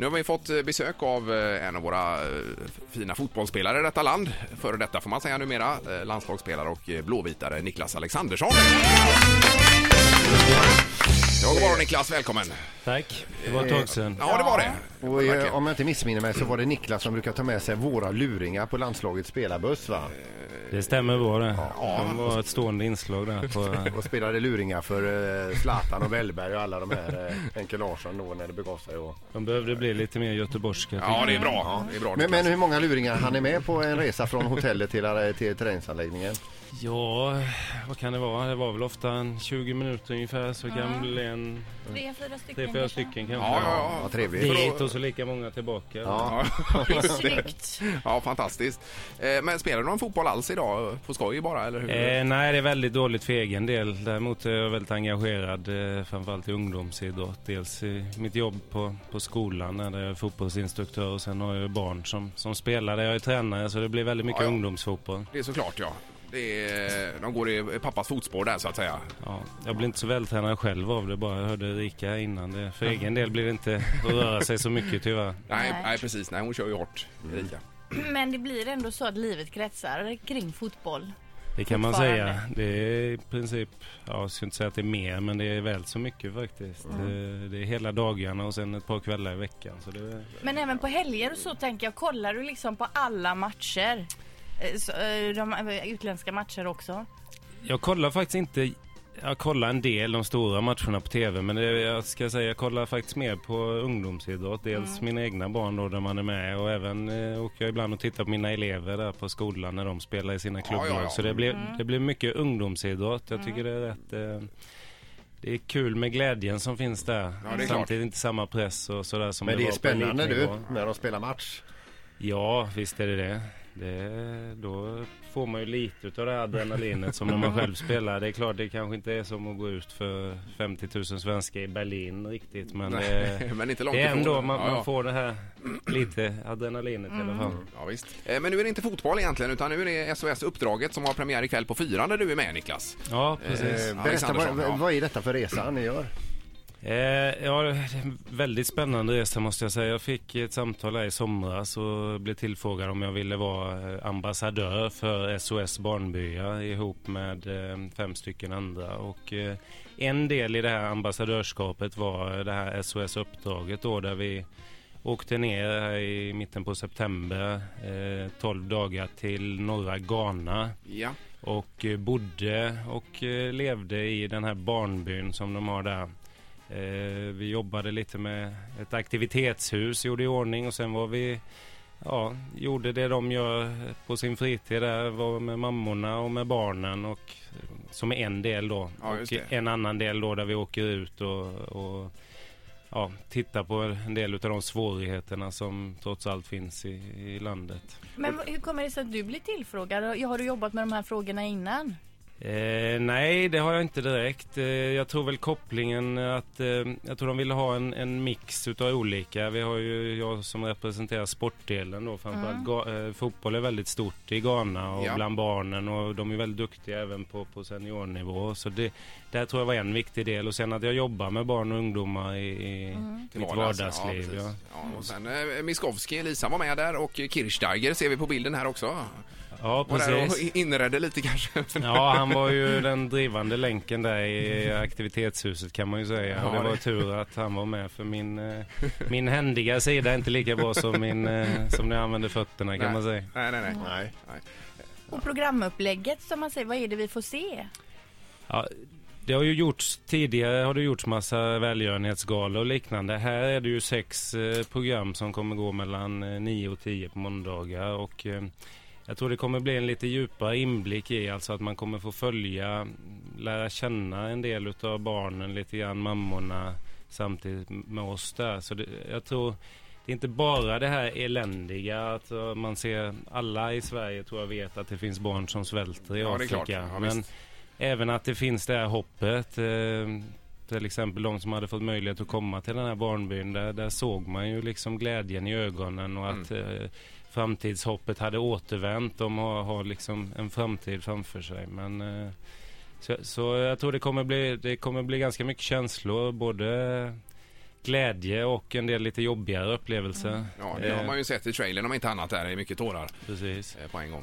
Nu har vi fått eh, besök av eh, en av våra eh, fina fotbollsspelare i detta land. Före detta får man säga numera. Landslagsspelare och blåvitare Niklas Alexandersson. Ja, god morgon Niklas, välkommen. Tack, det var ett tag sedan. Ja, det var det. Och eh, om jag inte missminner mig så var det Niklas som brukar ta med sig våra luringar på landslagets spelarbuss va? Det stämmer bra det. De var ett stående inslag där på... Och spelade luringar för eh, Zlatan och Wellberg och alla de här eh, Henke Larsson då när det begav sig. Och... De behövde bli lite mer göteborgska. Ja, det är bra. Det är bra Men, men hur många luringar han är med på en resa från hotellet till, eh, till träningsanläggningen? Ja, vad kan det vara? Det var väl ofta en 20 minuter ungefär så kan bli en Tre, fyra stycken tre, fyra kanske. stycken kanske. Ja, ja, Ja, ja. trevligt. Dit och så lika många tillbaka. Ja. Snyggt. ja, fantastiskt. Men spelar du någon fotboll alls idag? På skoj bara, eller hur? Eh, nej, det är väldigt dåligt för egen del. Däremot är jag väldigt engagerad eh, framförallt i ungdomsidrott. Dels i mitt jobb på, på skolan där jag är fotbollsinstruktör och sen har jag ju barn som, som spelar där jag är tränare så det blir väldigt mycket Ja, ja. ungdomsfotboll. Det är såklart, ja. Det är, de går i pappas fotspår där, så att säga. Ja, jag blir inte så vältränad själv av det bara. Jag hörde Erika innan. Det. För egen del blir det inte att röra sig så mycket tyvärr. Nej, Nej. precis. Nej, hon kör ju hårt, Erika. Men det blir ändå så att livet kretsar kring fotboll. Det kan man säga. Det är i princip, ja, jag ska inte säga att det är mer, men det är väl så mycket faktiskt. Det, det är hela dagarna och sen ett par kvällar i veckan. Så det, Men även på helger och så tänker jag, kollar du liksom på alla matcher? Eh, Så, eh, de eh, utländska matcher också? jag kollar faktiskt inte jag kollar en del de stora matcherna på tv men det, jag ska säga jag kollar faktiskt mer på ungdomsidrott. Dels mina egna barn då där man är med och även eh, åker jag ibland och tittar på mina elever där på skolan när de spelar i sina klubblag. ja, ja. Så det blir, det blir mycket ungdomsidrott. Jag tycker det är rätt eh, det är kul med glädjen som finns där. Ja, det är Samtidigt klart. inte samma press och sådär som Men det är var på spännande elitnivå. när de spelar match. Ja, visst är det det. det. Då får man ju lite av det här adrenalinet som när man själv spelar. Det är klart, det kanske inte är som att gå ut för 50 000 svenskar i Berlin riktigt. Men det, Nej, men inte långt det är ändå, man, Ja, ja. man får det här lite adrenalinet i alla fall. Ja, visst. Eh, Men nu är det inte fotboll egentligen, utan nu är det SOS-uppdraget som har premiär ikväll på fyran där du är med, Niklas. Ja, precis. Eh, berätta, vad, vad är detta för resa ni gör? Eh, ja, väldigt spännande resa måste jag säga. Jag fick ett samtal här i somras och blev tillfrågad om jag ville vara eh, ambassadör för SOS Barnbyar ihop med eh, fem stycken andra. Och eh, en del i det här ambassadörskapet var det här SOS-uppdraget då där vi åkte ner här i mitten på september, eh, 12 dagar till norra Ghana Ja. och eh, bodde och levde i den här barnbyn som de har där. Eh, Vi jobbade lite med ett aktivitetshus, gjorde i ordning och sen var vi Ja, gjorde det de gör på sin fritid där, var med mammorna och med barnen och som en del då. Ja, och en annan del då där vi åker ut och, och ja, tittar på en del av de svårigheterna som trots allt finns i, i landet. Men hur kommer det sig att du blir tillfrågad? Har du jobbat med de här frågorna innan? Eh, nej, det har jag inte direkt. Eh, jag tror väl kopplingen att eh, jag tror de ville ha en, en mix utav olika. Vi har ju jag som representerar sportdelen då framförallt. Ga- eh, fotboll är väldigt stort i Ghana och Ja. bland barnen och de är väldigt duktiga även på, på seniornivå. Så det där tror jag var en viktig del och sen att jag jobbar med barn och ungdomar i, i Till mitt vardags, vardagsliv. Ja, Ja, ja, och sen eh, Miskovsky, Elisa var med där och Kirchsteiger ser vi på bilden här också. Ja där och precis. inredde lite kanske. Ja, han var ju den drivande länken där i aktivitetshuset kan man ju säga. Ja, det var det- tur att han var med för min, eh, min händiga sida är inte lika bra som, min, eh, som när jag använder fötterna kan Nej. man säga. Nej, nej, nej. Nej. Och programupplägget som man säger, vad är det vi får se? Ja, det har ju gjorts tidigare har det gjorts massa välgörenhetsgalor och liknande. Här är det ju sex eh, program som kommer gå mellan eh, 9 och 10 på måndagar och eh, jag tror det kommer bli en lite djupare inblick i alltså att man kommer få följa, lära känna en del utav barnen lite grann, mammorna samtidigt med oss där. Så det, jag tror det är inte bara det här eländiga att eh, man ser, alla i Sverige tror jag vet att det finns barn som svälter i Ja, Afrika. Ja, Men visst. även att det finns det här hoppet. Eh, till exempel de som hade fått möjlighet att komma till den här barnbyn. Där, där såg man ju liksom glädjen i ögonen och att Mm. eh, framtidshoppet hade återvänt. De har, har liksom en framtid framför sig. Men, eh, så, så jag tror det kommer, bli, det kommer bli ganska mycket känslor. Både glädje och en del lite jobbigare upplevelser. Ja, det har man ju sett i trailern om inte annat. Där är mycket tårar Precis. eh, på en gång.